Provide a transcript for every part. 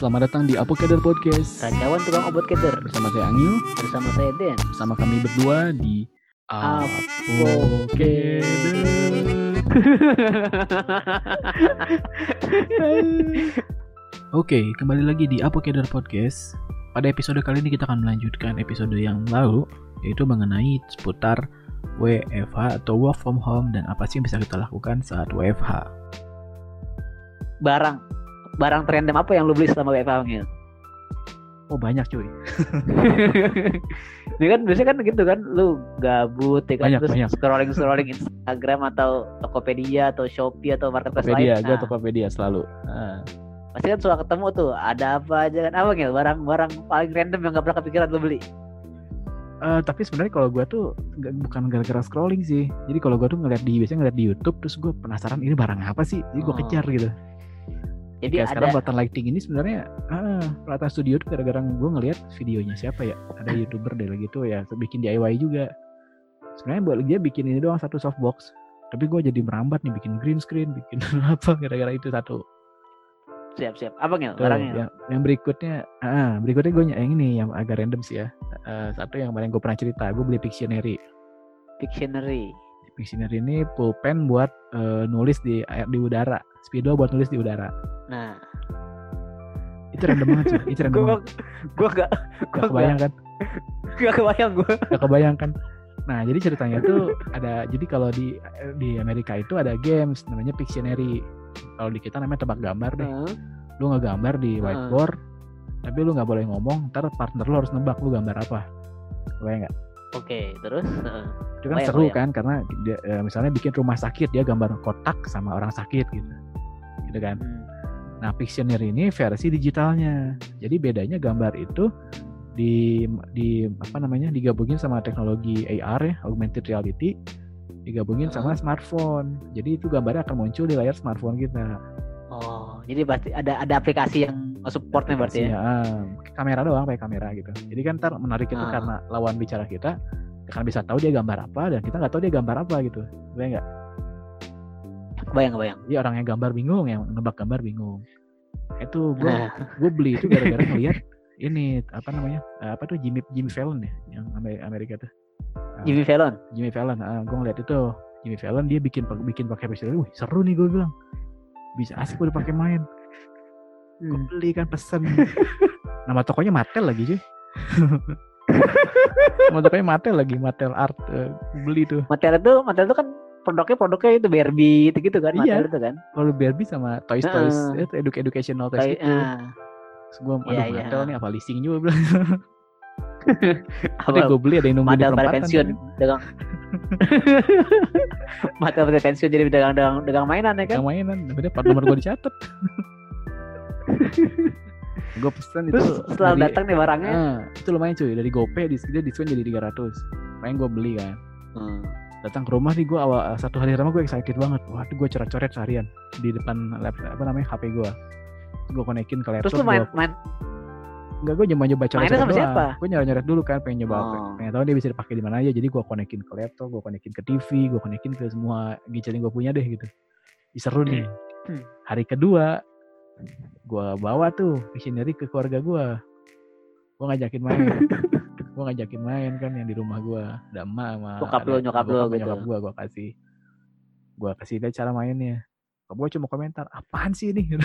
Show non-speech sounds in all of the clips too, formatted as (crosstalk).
Selamat datang di Apokader Podcast Rajawan tukang obat keder bersama saya Angil, bersama saya Den. bersama kami berdua di Apokader. Oke, kembali lagi di Apokader Podcast. Pada episode kali ini kita akan melanjutkan episode yang lalu, yaitu mengenai seputar WFH atau work from home dan apa sih yang bisa kita lakukan saat WFH. barang barang random apa yang lu beli selama WFH Angil? Oh banyak cuy. Ini (laughs) kan biasanya kan gitu kan lu gabut ya kan Banyak, terus banyak. scrolling scrolling Instagram atau Tokopedia atau Shopee atau marketplace Tokopedia, lain. gue Nah, Tokopedia selalu. Ah. pasti kan suka ketemu tuh ada apa aja kan apa Ngil? barang-barang paling random yang gak pernah kepikiran lu beli. Eh, tapi sebenarnya kalau gue tuh nggak- bukan gara-gara scrolling sih. Jadi kalau gue tuh ngeliat di biasanya ngeliat di YouTube terus gue penasaran ini barang apa sih. Jadi gue Oh. kejar gitu. Jadi Kayak ada sekarang Pelatan Lighting ini sebenarnya ah, Pelatan Studio tuh gara-gara gue ngeliat videonya siapa ya. Ada (laughs) youtuber deh lagi tuh ya bikin DIY juga. Sebenarnya buat dia bikin ini doang satu softbox. Tapi gue jadi merambat nih bikin green screen, bikin (laughs) apa gara-gara itu satu. siap-siap. Apa Ngil? Tuh, Barangnya. yang, yang berikutnya, ah, berikutnya gue yang ini yang agak random sih ya. Eh, satu yang paling gue pernah cerita, gue beli Pictionary. Pictionary. Pictionary ini pulpen buat eh, nulis di air di udara, Speedo buat nulis di udara. Nah, Itu random banget sih, itu random (laughs) gua banget. gua gak Gak kebayang kan? gak kebayang gua. Gak kebayang kan? Nah, jadi ceritanya tuh ada, jadi kalau di di Amerika itu ada games namanya Pictionary. Kalau di kita namanya tebak gambar deh. Heeh. Lu ngegambar di whiteboard, tapi lu nggak boleh ngomong, ntar partner lu harus nebak lu gambar apa. Kebayang nggak? Oke, terus heeh. Itu kan seru kan, karena dia, eh, misalnya bikin rumah sakit, dia gambar kotak sama orang sakit gitu. Gitu kan. Hmm. Nah, Pictionary ini versi digitalnya. Jadi bedanya gambar itu di di apa namanya digabungin sama teknologi AR ya, augmented reality, digabungin sama smartphone. Jadi itu gambarnya akan muncul di layar smartphone kita. Oh, jadi berarti ada ada aplikasi yang supportnya berarti ya. Ah, kamera doang, pakai kamera gitu. Jadi kan ntar menarik itu Ah. karena lawan bicara kita akan bisa tahu dia gambar apa dan kita nggak tahu dia gambar apa gitu. Gue nggak. Kebayang, kebayang. Jadi orang yang gambar bingung, yang nebak gambar bingung. Itu gue Nah, gue beli itu gara-gara ngeliat ini apa namanya eh, apa tuh Jimmy Jimmy Fallon ya yang Amer- Amerika tuh. Jimmy Fallon. Jimmy Fallon gue ngeliat itu. Jimmy Fallon dia bikin bikin pakai pistol wih seru nih gue bilang. Bisa asik udah pakai main. Gue Hmm. beli kan pesen. Nama tokonya Mattel lagi cuy. (laughs) Nama tokonya Mattel lagi Mattel Art eh, beli tuh. Material itu, material itu kan produknya produknya itu Barbie itu gitu kan, Iya. itu kan. kalau Barbie sama Toys Toys Heeh. itu edu educational toys Kayak, itu ah, Terus gue aduh Iya, iya. Mattel nih apa leasing juga bilang (laughs) apa, gue beli ada yang nunggu di material pada perempatan pensiun, dagang. (laughs) material pada pensiun jadi dagang dagang dagang mainan ya kan. yang mainan dia plat nomor gue dicatat (laughs) gue pesen itu Terus setelah dari- datang nih barangnya, ah, itu lumayan cuy dari GoPay di dia diskon jadi 300 main gue beli kan hmm. Datang ke rumah nih gue awal satu hari pertama gue excited banget waduh gue coret-coret seharian di depan laptop apa namanya HP gue gue konekin ke laptop terus lu main gua- main Enggak, gue cuma nyoba coret Mainnya sama siapa? Gue nyoret-nyoret dulu kan, pengen nyoba apa. Oh. Pengen tahu dia bisa dipakai di mana aja. Jadi gue konekin ke laptop, gue konekin ke TV, gue konekin ke semua gadget yang gue punya deh gitu. Seru nih. Hmm. Hari kedua, gue bawa tuh visionary ke keluarga gue. Gue ngajakin main. (laughs) gue ngajakin main kan yang di rumah gue. Ada emak sama Bokap ada- lu, nyokap lu sama gitu. Nyokap gue, gue kasih. Gue kasih dia cara mainnya. Gue cuma komentar, apaan sih ini? (laughs)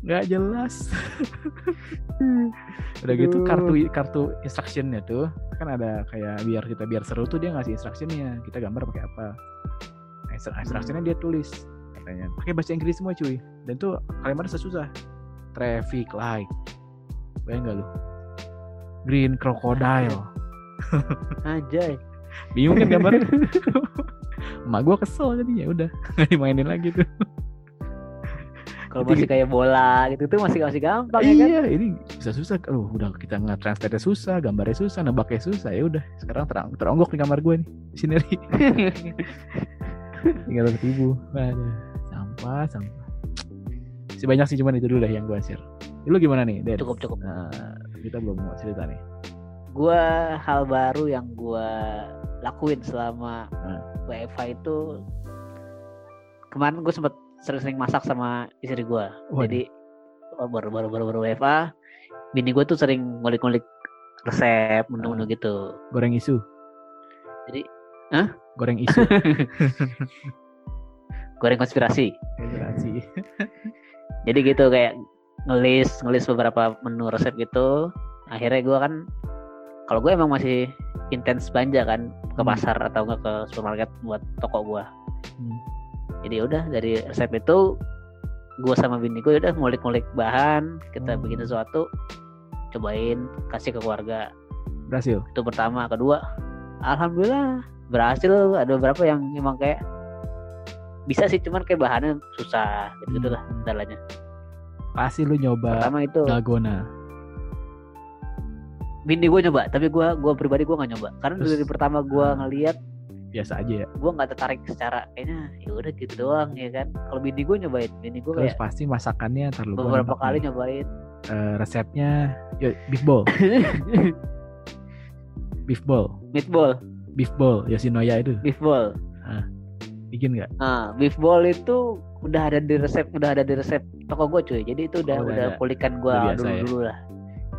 nggak jelas (laughs) udah gitu kartu kartu instructionnya tuh kan ada kayak biar kita biar seru tuh dia ngasih instructionnya kita gambar pakai apa nah, instru- instructionnya dia tulis katanya pakai bahasa Inggris semua cuy dan tuh kalimatnya susah traffic light bayang nggak lu green crocodile. Anjay. bingung kan gambarnya (laughs) emak gua kesel jadinya udah (laughs) nggak dimainin lagi tuh. Kalau masih kayak bola gitu tuh masih masih gampang ya kan. iya ini susah susah. Aduh udah kita nggak translate susah gambarnya susah nebaknya susah ya udah. Sekarang terang teronggok di kamar gue nih scenery (laughs) tiga ratus ribu Waduh, sampah sampah. Si banyak sih cuman itu dulu deh yang gue share. Lu gimana nih Den? cukup cukup. nah, kita belum mau cerita nih Gua hal baru yang gua lakuin selama Hmm. WFH itu kemarin gue sempet sering-sering masak sama istri gua. Waduh. Jadi baru baru baru baru WFA bini gue tuh sering ngulik-ngulik resep menu-menu gitu Goreng isu. Jadi, hah? Goreng isu. (laughs) goreng konspirasi Konspirasi. jadi gitu kayak ngelis ngelis beberapa menu resep gitu akhirnya gue kan kalau gue emang masih intens belanja kan ke Hmm. pasar atau enggak ke supermarket buat toko gue Hmm. jadi udah dari resep itu gue sama bini gue udah ngulik-ngulik bahan kita Hmm. bikin sesuatu cobain kasih ke keluarga Berhasil. itu pertama kedua alhamdulillah berhasil ada beberapa yang emang kayak bisa sih cuman kayak bahannya susah gitu gitulah Hmm. kendalanya Pasti lu nyoba pertama itu dalgona. bini gue nyoba tapi gue gua pribadi gue nggak nyoba. Karena Terus- dari pertama gue Hmm. ngeliat Biasa aja ya. gue nggak tertarik secara kayaknya ya udah gitu doang ya kan? Kalau bini gue nyobain bini gue Terus kayak pasti masakannya ntar lu gua beberapa kali nih. nyobain. Eh, resepnya ya, beef ball, (laughs) beef ball, meatball. Beef ball Yoshinoya itu. Beef ball bikin nggak? nah beef ball itu udah ada di resep udah ada di resep toko gue cuy jadi itu udah Oh, udah ada. gue dulu ya? dulu lah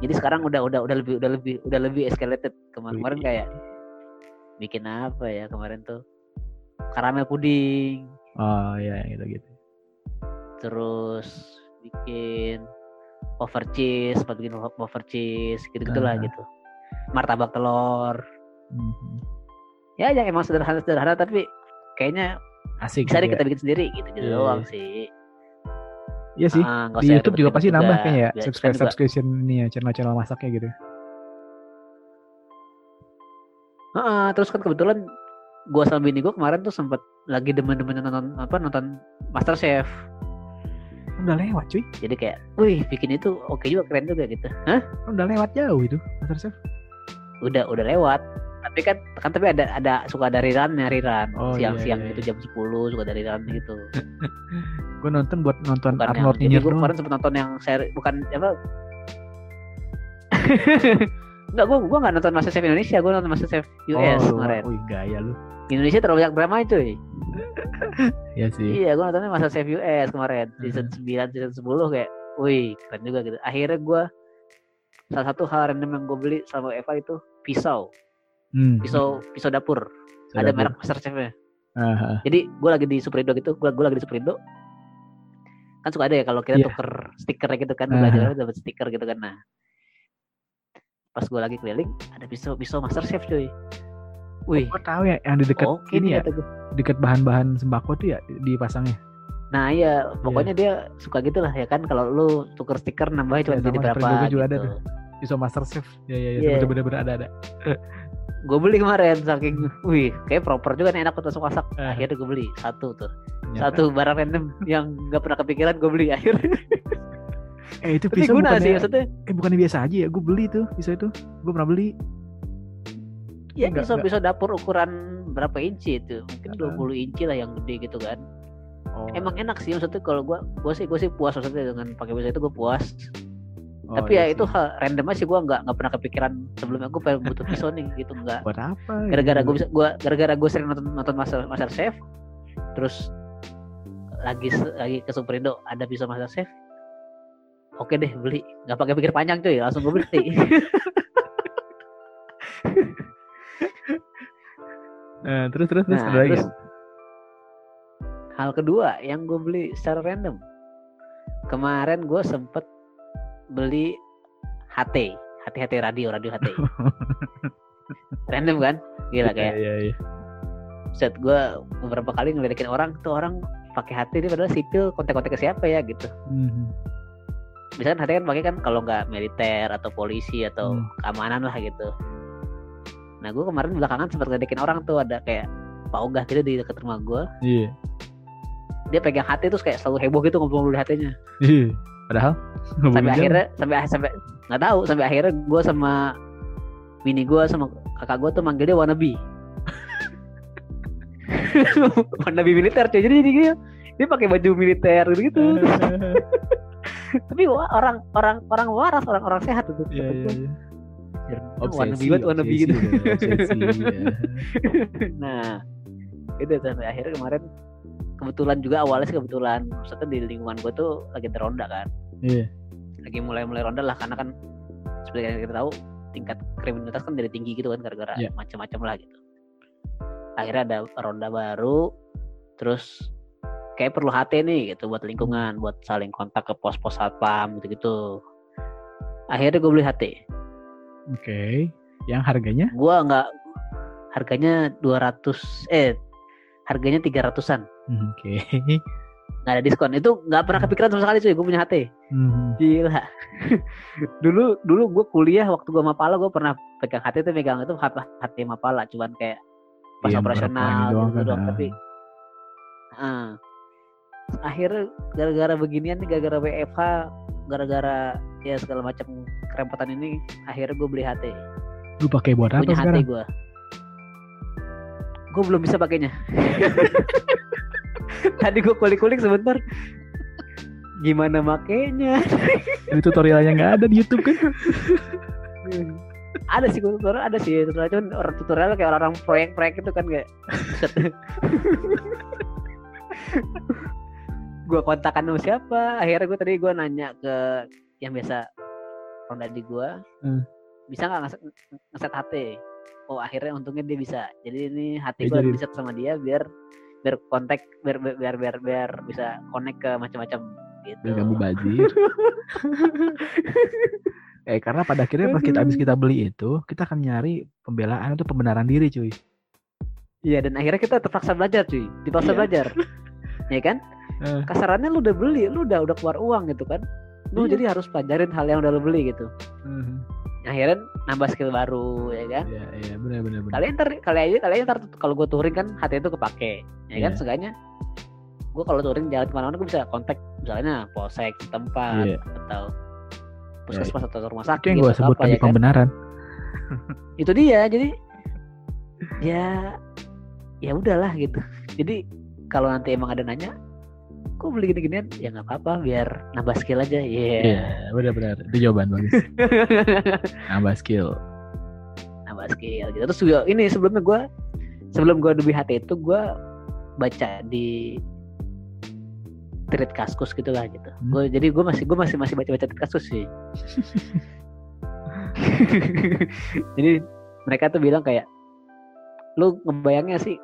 jadi sekarang udah udah udah lebih udah lebih udah lebih escalated kemarin kemarin kayak bikin apa ya kemarin tuh karamel puding Oh iya gitu gitu. terus bikin wafer cheese sempat bikin wafer cheese gitu gitulah Ah. gitu martabak telur Mhm. ya yang emang sederhana sederhana tapi kayaknya Asik. bisa deh juga. kita bikin sendiri gitu gitu Iya, doang iya. sih Iya sih. Ah, Di YouTube juga pasti nambah kayaknya ya subscribe juga- subscription ini ya channel-channel masaknya gitu. Heeh, terus kan kebetulan gua sama bini gua kemarin tuh sempet lagi demen-demen nonton apa nonton Masterchef Udah lewat cuy. jadi kayak wih bikin itu oke juga keren juga gitu hah Udah lewat jauh itu Masterchef. udah udah lewat tapi kan kan tapi ada ada suka ada rerunnya rerun Oh, iya, siang-siang iya, gitu jam 10 suka ada rerun (laughs) gitu Gue nonton buat nonton bukan yang Arnold jadi nyinyir gue kemarin sempet nonton yang seri bukan apa (laughs) Enggak, gue gue nggak nonton Masterchef Indonesia, gue nonton Masterchef US oh, kemarin. Wih gaya lu. Indonesia terlalu banyak drama cuy. (laughs) Iya sih. Iya, gue nontonnya Masterchef US kemarin, season 9, season 10 kayak, wih keren juga gitu. Akhirnya gue salah satu hal random yang gue beli sama Eva itu pisau, Hmm. pisau pisau dapur. Saya Ada dapur. merek Masterchef-nya. Ah, ah. Jadi gue lagi di Superindo gitu, gue gue lagi di Superindo. Kan suka ada ya kalau kita Iya. tuker stiker gitu kan, Ah. belajar dapat stiker gitu kan. Nah, pas gue lagi keliling ada pisau pisau Masterchef cuy. Wih, Gue tahu ya yang di dekat oke ini ya, dekat bahan-bahan sembako tuh ya dipasangnya. Nah iya, pokoknya dia suka gitu lah ya kan. Kalau lu tuker stiker nambahnya cuma Iya, jadi berapa juga ada gitu. tuh. Pisau Master Chef. Ya ya ya, Iya. bener-bener ada ada. (laughs) Gue beli kemarin saking, wih, kayak proper juga nih enak untuk masak. Eh. Akhirnya gue beli satu tuh, Ternyata. satu barang random yang nggak pernah kepikiran gue beli akhirnya. Eh itu pisau guna bukannya, sih maksudnya. eh bukannya biasa aja ya? Gue beli tuh pisau itu. Gue pernah beli. Ya Enggak, pisau pisau dapur ukuran berapa inci itu? Mungkin Heeh. 20 inci lah yang gede gitu kan. Oh, Emang enak sih maksudnya kalau gua gua sih gua sih puas maksudnya dengan pakai pisau itu gue puas. Oh, Tapi ya iya itu hal random aja sih gua nggak nggak pernah kepikiran sebelumnya gue pengen butuh (laughs) pisau nih gitu nggak. buat apa? Gara-gara gue bisa gua gara-gara gue sering nonton nonton Master Master Chef terus lagi lagi ke Superindo ada pisau Master Chef. Oke deh beli nggak pakai pikir panjang cuy langsung gue beli. (laughs) Nah, terus terus terus Nah, ada lagi. terus hal kedua yang gue beli secara random. Kemarin gue sempet beli HT, HT-HT radio, radio HT. (laughs) random kan? Gila Iya, kayak Iya iya. set gue beberapa kali ngeliatin orang tuh orang pakai HT ini padahal sipil kontak-kontak ke siapa ya gitu. Mhm. Misalkan HT kan pakai kan kalau nggak militer atau polisi atau Hmm. keamanan lah gitu. Nah gue kemarin belakangan sempat ngeledekin orang tuh ada kayak Pak Ogah gitu di dekat rumah gue. Iya. Dia pegang HT terus kayak selalu heboh gitu ngobrol di HT-nya. Iya. Padahal sampai jam. akhirnya sampai sampai nggak tahu sampai akhirnya gue sama bini gue sama kakak gue tuh manggil dia wannabe. (laughs) Wannabe militer cuy. Jadi dia dia pakai baju militer gitu (laughs) tapi wah, orang orang orang waras orang orang sehat itu Iya iya iya. wannabe banget wannabe gitu. udah, obsesi, ya. (laughs) nah itu sampai akhirnya kemarin kebetulan juga awalnya sih kebetulan. Maksudnya di lingkungan gue tuh lagi teronda kan Iya. lagi mulai-mulai ronda lah karena kan seperti yang kita tahu tingkat kriminalitas kan dari tinggi gitu kan gara-gara Iya. macam-macam lah gitu. Akhirnya ada ronda baru, terus kayak perlu HT nih gitu buat lingkungan, buat saling kontak ke pos-pos satpam gitu-gitu. Akhirnya gue beli HT. Oke. Yang harganya? Gua nggak harganya 200 eh harganya 300-an. Hmm, Oke. Nggak ada diskon. Itu nggak pernah kepikiran sama sekali cuy, gue punya HT. Hmm. Gila. (laughs) dulu dulu gue kuliah waktu gue Mapala gue pernah pegang HT itu pegang itu HT, HT Mapala cuman kayak pas Iya, operasional gitu kan, doang ah. tapi ah. akhirnya gara-gara beginian nih gara-gara WFH gara-gara ya segala macam kerepotan ini akhirnya gue beli HT Lu pakai buat apa punya HT sekarang? gue gue belum bisa pakainya (laughs) tadi gue kulik-kulik sebentar. Gimana makainya? Ini tutorialnya nggak ada di YouTube kan? ada sih tutorial ada sih tutorial. Cuman orang tutorial kayak orang-orang proyek-proyek itu kan kayak gue kontakan sama siapa? Akhirnya gue tadi gue nanya ke yang biasa ronda di gue Hmm. bisa nggak ngeset, ngeset HT oh akhirnya untungnya dia bisa. Jadi ini Ya, gue jadi- set sama dia biar biar kontak biar biar biar biar, biar bisa connect ke macam-macam gitu Biar kamu bajir. (laughs) eh karena pada akhirnya pas kita habis kita beli itu, kita akan nyari pembelaan atau pembenaran diri, cuy. Iya dan akhirnya kita terpaksa belajar cuy, dipaksa Iya. belajar, (laughs) ya kan? Eh. Kasarannya lu udah beli, lu udah udah keluar uang gitu kan? Lu Iya. jadi harus pelajarin hal yang udah lu beli gitu. Hmm. Akhirnya nambah skill baru, ya kan? Iya, iya, benar benar benar. Kalian ntar, kali aja kalian ntar kalau gue touring kan hati itu kepake, ya kan? Iya. Seenggaknya gue kalau touring jalan ke mana-mana gue bisa kontak misalnya polsek tempat Iya. atau puskesmas atau rumah sakit Itu yang gue sebut apa, tadi ya kan? pembenaran. itu dia jadi ya ya udahlah gitu jadi kalau nanti emang ada nanya kok beli gini-ginian ya nggak apa-apa biar nambah skill aja ya Iya, benar benar. Itu jawaban bagus. (laughs) Nambah skill. nambah skill gitu terus juga ini sebelumnya gue sebelum gue lebih hati itu gue baca di treat kaskus gitu lah gitu Hmm. gue jadi gue masih gue masih masih baca baca treat kaskus sih (laughs) (laughs) jadi mereka tuh bilang kayak lu ngebayangnya sih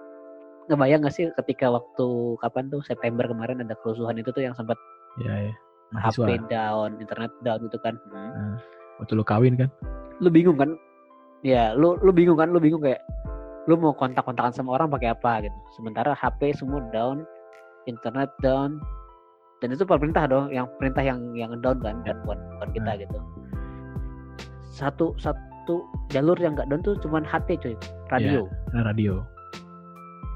ngebayang gak sih ketika waktu kapan tuh September kemarin ada kerusuhan itu tuh yang sempat Iya, iya. HP down internet down gitu kan. Hmm. Waktu lu kawin kan? lu bingung kan? Ya lu lu bingung kan? Lu bingung kayak lu mau kontak-kontakan sama orang pakai apa gitu. Sementara HP semua down internet down dan itu perintah dong yang perintah yang yang down kan dan buat buat kita gitu. Satu satu jalur yang nggak down tuh cuman HT cuy. Radio. Nah, radio.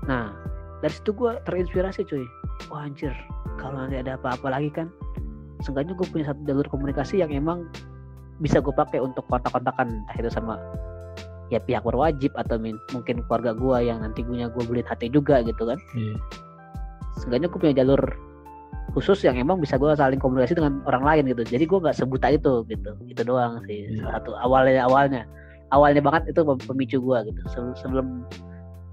Nah dari situ gue terinspirasi cuy. Wah anjir kalau nanti ada apa-apa lagi kan seenggaknya gue punya satu jalur komunikasi yang emang bisa gue pakai untuk kontak-kontakan entah itu sama ya pihak berwajib atau mungkin keluarga gue yang nanti punya gue beli HT juga gitu kan. Iya. seenggaknya gue punya jalur khusus yang emang bisa gue saling komunikasi dengan orang lain gitu. Jadi gue nggak sebuta itu gitu itu doang sih. Iya. salah satu awalnya awalnya awalnya banget itu pem- pemicu gue gitu. Sebelum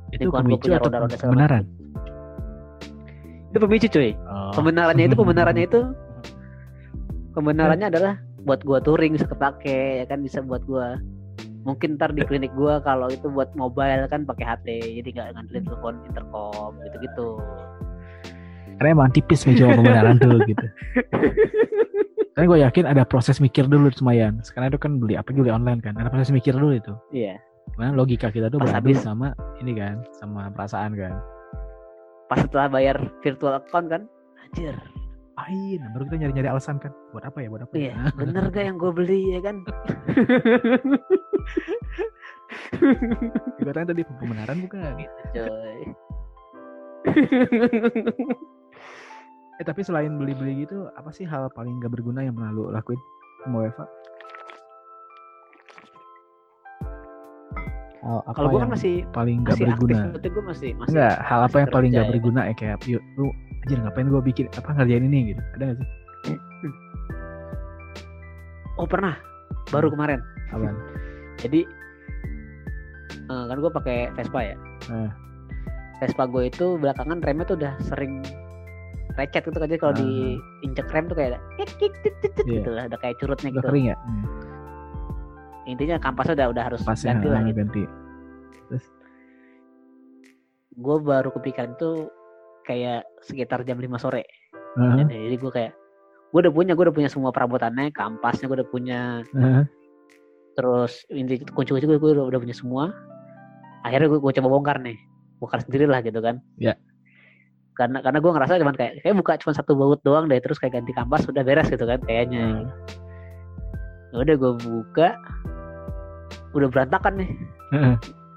Itu Lingkungan pemicu punya atau segala pembenaran? itu pemicu cuy Oh. pembenarannya itu pembenarannya itu pembenarannya adalah buat gua touring bisa kepake ya kan bisa buat gua mungkin ntar di klinik gua kalau itu buat mobile kan pakai HT jadi nggak ngandelin telepon intercom gitu-gitu Karena emang tipis cuma pembenaran tuh gitu. (laughs) Karena gue yakin ada proses mikir dulu Semayan. Sekarang itu kan beli apa beli online kan. Ada proses mikir dulu itu. iya Karena logika kita tuh beradu habis. sama ini kan, sama perasaan kan. pas setelah bayar virtual account kan anjir Apain? Baru kita nyari-nyari alasan kan. Buat apa ya? Buat apa? iya ya? bener gak yang gue beli ya kan (laughs) Gue tanya tadi pembenaran bukan? gitu coy (laughs) Eh tapi selain beli-beli gitu, apa sih hal paling gak berguna yang pernah lu lakuin sama Eva? Hal apa kalau gue kan masih paling gak masih aktif berguna? berarti gue masih masih Enggak, hal apa yang paling gak berguna ya kayak yuk lu anjir ngapain gue bikin apa ngerjain ini gitu. Ada gak sih? oh pernah baru kemarin Apaan? (laughs) jadi eh, kan gue pakai Vespa ya Eh. Vespa gue itu belakangan remnya tuh udah sering recet gitu kan jadi kalau Ah. diinjek rem tuh kayak ada kik, kik, tit, tit, tit, Iya. gitu lah ada kayak curutnya Udah gitu kering ya? Hmm. intinya kampasnya udah udah harus Pasnya ganti lah ah, gitu ganti. Gue baru kepikiran itu kayak sekitar jam 5 sore Heeh, jadi gue kayak gue udah punya gue udah punya semua perabotannya kampasnya gue udah punya heeh. terus inti kunci-kunci gue gue udah, udah punya semua akhirnya gue, gue coba bongkar nih bongkar sendiri lah gitu kan Ya. karena karena gue ngerasa cuman kayak kayak buka cuma satu baut doang deh terus kayak ganti kampas udah beres gitu kan kayaknya. Ya udah gue buka udah berantakan nih.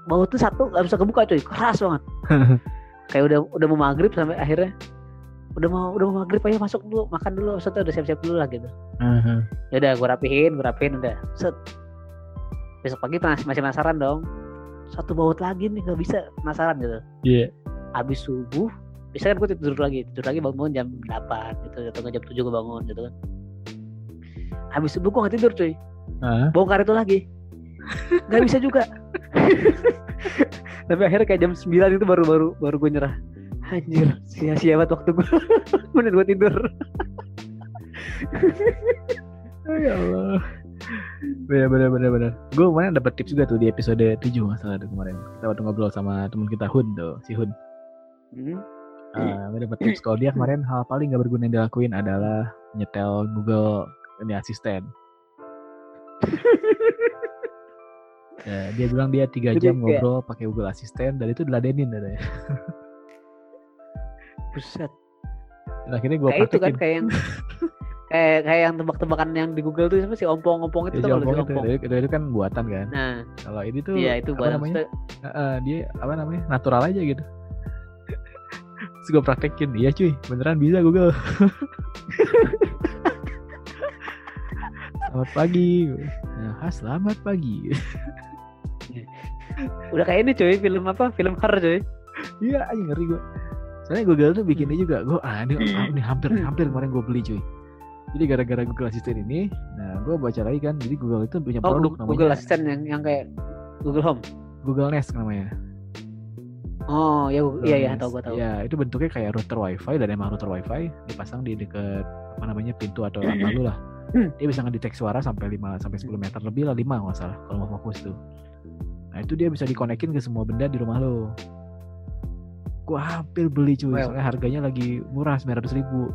Baut tuh satu nggak bisa kebuka cuy. Keras banget. (laughs) Kayak udah udah mau maghrib sampai akhirnya udah mau udah mau maghrib ayo masuk dulu makan dulu. Maksudnya udah siap-siap dulu lah gitu. Heeh. ya udah gue rapihin gue rapihin udah. Set. Besok pagi masih masih penasaran dong. Satu baut lagi nih nggak bisa penasaran gitu. Iya. habis subuh bisa kan gue tidur lagi tidur lagi bangun, bangun jam 8 gitu atau jam 7 gue bangun gitu kan. Habis subuh gue nggak tidur cuy. Heeh. bongkar itu lagi nggak bisa juga (laughs) tapi akhirnya kayak jam 9 itu baru baru baru gue nyerah anjir sia-sia banget waktu gue (laughs) bener gue tidur (laughs) Oh, ya Allah. Bener bener bener bener. Gue kemarin dapet tips juga tuh di episode 7 masalah tuh kemarin. Kita waktu ngobrol sama teman kita Hun tuh, si Hun. Hmm. Uh, gue dapet tips kalau dia kemarin hal paling gak berguna yang dilakuin adalah nyetel Google ini asisten. Ya, dia bilang dia tiga jam ngobrol pakai Google Assistant dan itu diladenin katanya. buset Dan akhirnya gue kayak itu kan praktekin. kayak yang (laughs) kayak kayak yang tebak-tebakan yang di Google tuh apa sih ompong-ompong itu Ya, ompong itu, ompong itu, itu, itu kan buatan kan. nah Kalau ini tuh iya itu apa buat namanya? Heeh, dia apa namanya natural aja gitu. Terus gue praktekin, iya cuy, beneran bisa Google. (laughs) selamat pagi. Nah, "Ah, selamat pagi. (laughs) udah kayak ini cuy film apa film Her cuy Iya, aja ngeri gue. Soalnya Google tuh bikinnya juga, gue ah ini, ah, ini hampir hampir kemarin gue beli cuy. Jadi gara-gara Google Assistant ini, nah gue baca lagi kan, jadi Google itu punya oh produk Google, Google namanya Assistant yang yang kayak Google Home Google Nest namanya. oh ya Google iya iya Nest. tahu gue tahu Ya, itu bentuknya kayak router WiFi dan emang router WiFi dipasang di deket apa namanya pintu atau apa lu lah. Hmm. Dia bisa ngedetek suara sampai 5 sampai 10 meter lebih lah 5 kalau nggak salah kalau mau fokus tuh. Nah, itu dia bisa dikonekin ke semua benda di rumah lo. Gua hampir beli cuy, Wow. soalnya harganya lagi murah 900 ribu.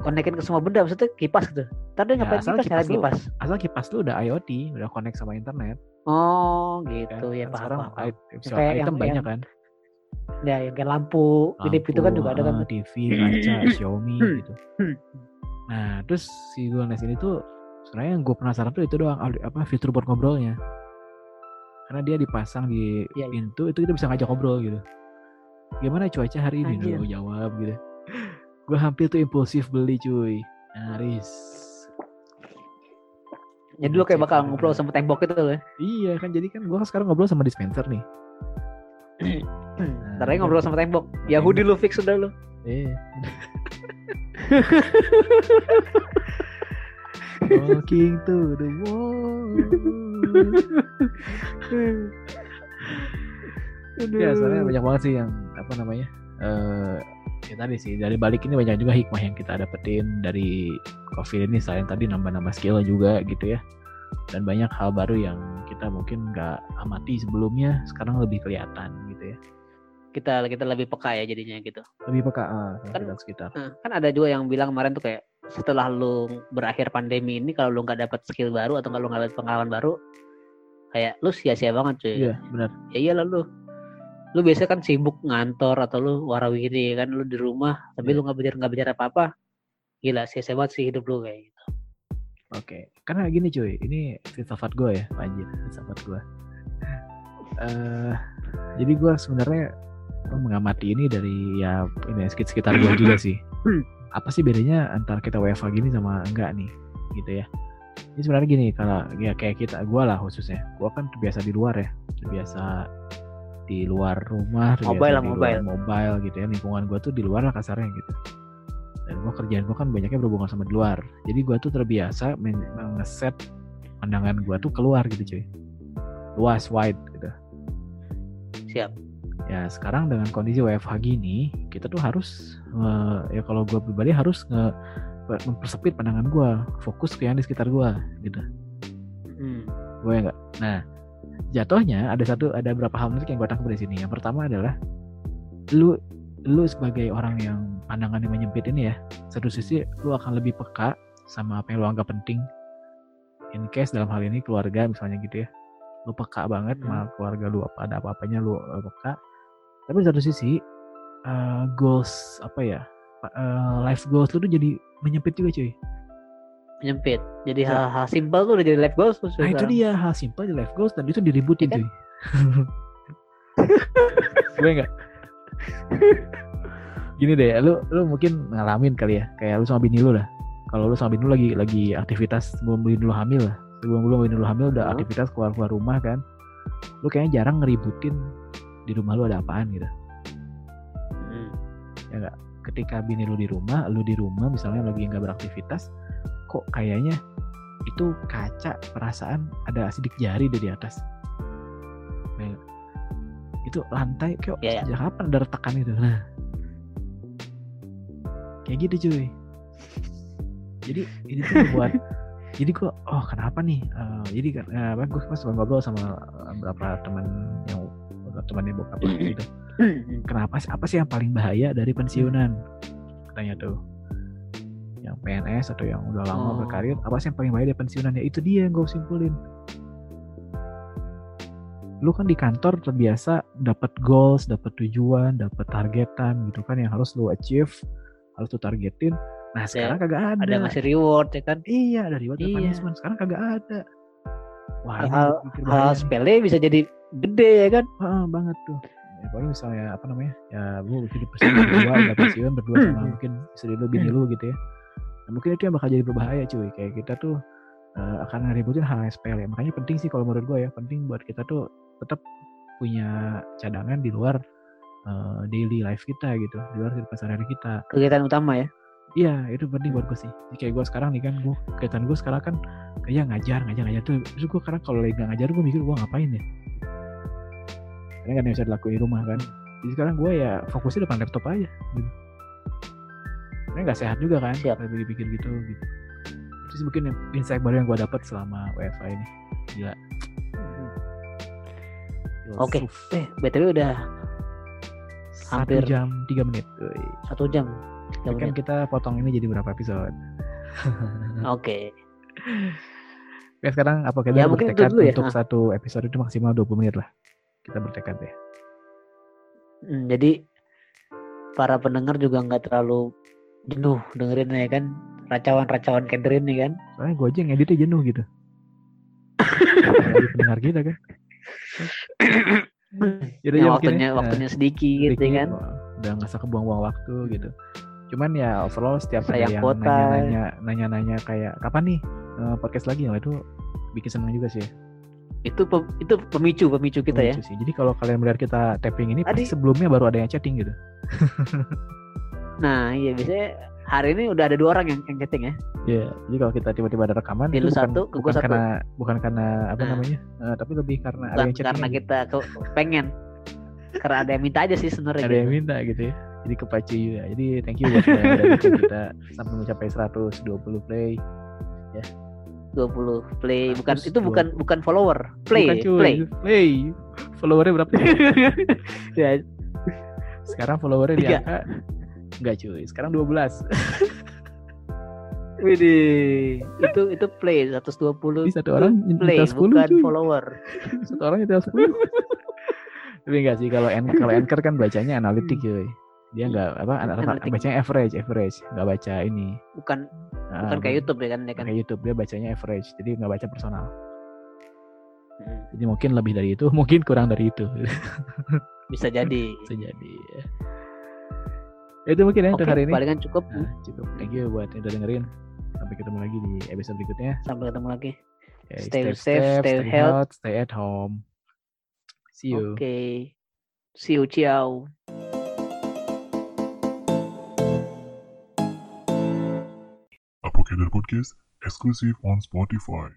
konekin ke semua benda maksudnya kipas gitu tadi Ya, ngapain asal kipas kipas lu- kipas Asal kipas lu udah IoT, udah connect sama internet. oh gitu ya Kan paham sekarang paham, paham. i- visual Kayak item yang- banyak yang kan. ya yang kayak lampu ini itu kan juga ada kan Lampu, ah, TV, kaca, (clears throat) Xiaomi Hmm. gitu. Nah, terus si Google Nest ini tuh sebenarnya yang gue penasaran tuh itu doang apa fitur buat ngobrolnya. Karena dia dipasang di Iya, iya. pintu itu kita bisa ngajak ngobrol gitu. Gimana cuaca hari ini? Anjir. Lu jawab gitu. Gue hampir tuh impulsif beli cuy. Nyaris. jadi lu kayak bakal ngobrol sama tembok itu loh ya. Iya kan jadi kan gue sekarang ngobrol sama dispenser nih. Ntar lagi ngobrol sama tembok. Yahudi lu fix udah lu. Eh. (laughs) Walking to the wall. ya soalnya banyak banget sih yang apa namanya eh ya tadi sih dari balik ini banyak juga hikmah yang kita dapetin dari covid ini selain tadi nambah-nambah skill juga gitu ya dan banyak hal baru yang kita mungkin nggak amati sebelumnya sekarang lebih kelihatan gitu ya Kita kita lebih peka ya jadinya gitu. lebih peka ah, sama Kan- kita sekitar Nah, kan ada juga yang bilang kemarin tuh kayak setelah lu berakhir pandemi ini kalau lu nggak dapat skill baru atau kalau lu nggak dapat pengalaman baru kayak lu sia-sia banget cuy. iya benar Ya iyalah lu. Lu biasa kan sibuk ngantor atau lu warawiri kan lu di rumah tapi Iya. lu nggak belajar nggak belajar apa-apa. Gila sia-sia banget sih hidup lu kayak gitu. Oke, karena gini cuy, ini filsafat gue ya, anjir, filsafat gue. eh jadi gue sebenarnya mengamati ini dari ya ini sekit sekitar gue juga sih. (clears throat) Apa sih bedanya antara kita WFH gini sama enggak nih, gitu ya? Ini sebenarnya gini, kalau ya kayak kita, gue lah khususnya, gue kan terbiasa di luar ya, terbiasa di luar rumah, terbiasa Mobile di mobile. luar mobile. gitu ya, lingkungan gue tuh di luar lah kasarnya gitu. Dan gue kerjaan gue kan banyaknya berhubungan sama di luar. Jadi gue tuh terbiasa men- ngeset pandangan gue tuh keluar gitu cuy. Luas wide gitu. Siap. Ya sekarang dengan kondisi WFH gini kita tuh harus eh, ya kalau gue pribadi harus nge mempersempit pandangan gue fokus ke yang di sekitar gue gitu. Hmm. gue enggak nah jatuhnya ada satu ada beberapa hal menarik yang gue tangkap dari sini. Yang pertama adalah lu lu sebagai orang yang pandangannya menyempit ini ya satu sisi lu akan lebih peka sama apa yang lu anggap penting. In case dalam hal ini keluarga misalnya gitu ya lu peka banget Hmm. sama keluarga lu apa ada apa-apanya lu uh, peka tapi di satu sisi uh, goals apa ya uh, life goals lu tuh jadi menyempit juga cuy Menyempit. Jadi Ya. hal-hal simpel tuh udah jadi life goals nah itu dia hal simpel di life goals dan itu diributin Iya kan? cuy (laughs) gue nggak gini deh lu lu mungkin ngalamin kali ya kayak lu sama bini lu lah kalau lu sama bini lu lagi lagi aktivitas sebelum bini lu hamil lah sebelum lu bini lu hamil udah Hmm. aktivitas keluar keluar rumah kan. Lu kayaknya jarang ngeributin di rumah lu ada apaan gitu. Hmm. ketika bini lu di rumah lu di rumah misalnya lagi nggak beraktivitas kok kayaknya itu kaca perasaan ada sidik jari dari atas. Nah, itu lantai kayak Iya, iya. sejak kapan ada retakan itu? Nah. Kayak gitu cuy. Jadi ini tuh buat (laughs) jadi gua oh kenapa nih? Eh, jadi kan eh, gue pas ngobrol sama beberapa teman yang temannya bokap gitu. Kenapa sih apa sih yang paling bahaya dari pensiunan? Katanya tuh. Yang PNS atau yang udah lama Oh. berkarir apa sih yang paling bahaya dari pensiunan ya itu dia yang gue simpulin. Lu kan di kantor terbiasa dapat goals dapat tujuan dapat targetan gitu kan yang harus lu achieve harus lu targetin nah sekarang kagak ada, Ada ngasih reward ya kan. iya ada reward dan Iya. punishment sekarang kagak ada wah hal nih. sepele bisa jadi gede ya kan. Heeh, banget tuh. Ya, pokoknya misalnya apa namanya? Ya lu hidup bersama berdua, nggak pensiun berdua sama (clears throat) mungkin istri lu, bini lu gitu ya. Nah, mungkin itu yang bakal jadi berbahaya cuy. Kayak kita tuh eh, akan ngeributin hal yang sepele. Makanya penting sih kalau menurut gue ya, penting buat kita tuh tetap punya cadangan di luar eh, daily life kita gitu, di luar kehidupan sehari-hari kita. Kegiatan utama ya. Iya, itu penting buat gue sih. Jadi kayak gue sekarang nih kan, gue kegiatan gue sekarang kan kayak ngajar, ngajar, ngajar tuh. Terus gue sekarang kalau lagi ngajar, gue mikir gue ngapain ya? Karena kan yang bisa dilakuin di rumah kan. Jadi sekarang gue ya fokusnya depan laptop aja. Gitu. Ini nggak sehat juga kan? Siap. Kalau pikir gitu, gitu. Itu sih mungkin insight baru yang gue dapat selama WFA ini. Gila. Oke. Filsuf. Eh, BTW udah Satu hampir- jam tiga menit. Satu jam. Tapi kan kita potong ini jadi berapa episode? (laughs) Oke. Ya sekarang apa kita Ya, bertekad dulu ya. untuk Ah. satu episode itu maksimal 20 menit lah. Kita bertekad ya. Hmm, jadi para pendengar juga nggak terlalu jenuh dengerin ya kan racauan-racauan Catherine nih kan. Soalnya gue aja yang editnya jenuh gitu. Pendengar kita kan. (coughs) Yang ya waktunya ya. waktunya sedikit, Sedikit, ya kan. Udah nggak usah kebuang-buang waktu gitu. Cuman ya overall setiap ada yang nanya-nanya nanya-nanya kayak kapan nih eh, podcast lagi Nah, itu bikin seneng juga sih. Itu pem- itu pemicu pemicu kita ya. Lucu sih. Jadi kalau kalian melihat kita tapping ini pasti Tadi- sebelumnya baru ada yang chatting gitu. (laughs) Nah, iya biasanya hari ini udah ada dua orang yang, yang chatting ya. Iya, jadi kalau kita tiba-tiba ada rekaman Di itu bukan, satu, bukan satu. karena bukan karena apa Nah. namanya, eh, tapi lebih karena ada Bukan yang chatting karena kita ke, pengen. Karena ada yang minta aja sih sebenarnya. ada yang gitu. minta gitu ya. Jadi kepacu juga. Jadi thank you buat kita sampai mencapai 120 play. 20 play bukan 120. itu bukan bukan follower play Bukan, cuy. play Play. Followernya berapa? (laughs) ya Sekarang followernya di angka Enggak cuy, sekarang 12 (laughs) Widih, itu itu play 120 Jadi satu orang play nyetel 10 bukan cuy. follower. Satu orang nyetel 10 (laughs) Tapi enggak sih, kalau en- kalau anchor kan bacanya analitik cuy Dia enggak apa rata- Analitik. bacanya average, average, enggak baca ini. Bukan Ah, bukan kayak YouTube ya kan ya kan. kayak YouTube dia bacanya average jadi nggak baca personal Hmm, jadi mungkin lebih dari itu (laughs) mungkin kurang dari itu (laughs) Bisa jadi. bisa jadi ya. itu mungkin ya Oke, untuk hari ini palingan cukup. nah, cukup thank you buat yang udah dengerin sampai ketemu lagi di episode berikutnya Sampai ketemu lagi. Ya, Stay safe, stay health. stay at home see you Oke. See you, ciao. Apocalypse Podcast exclusive on Spotify.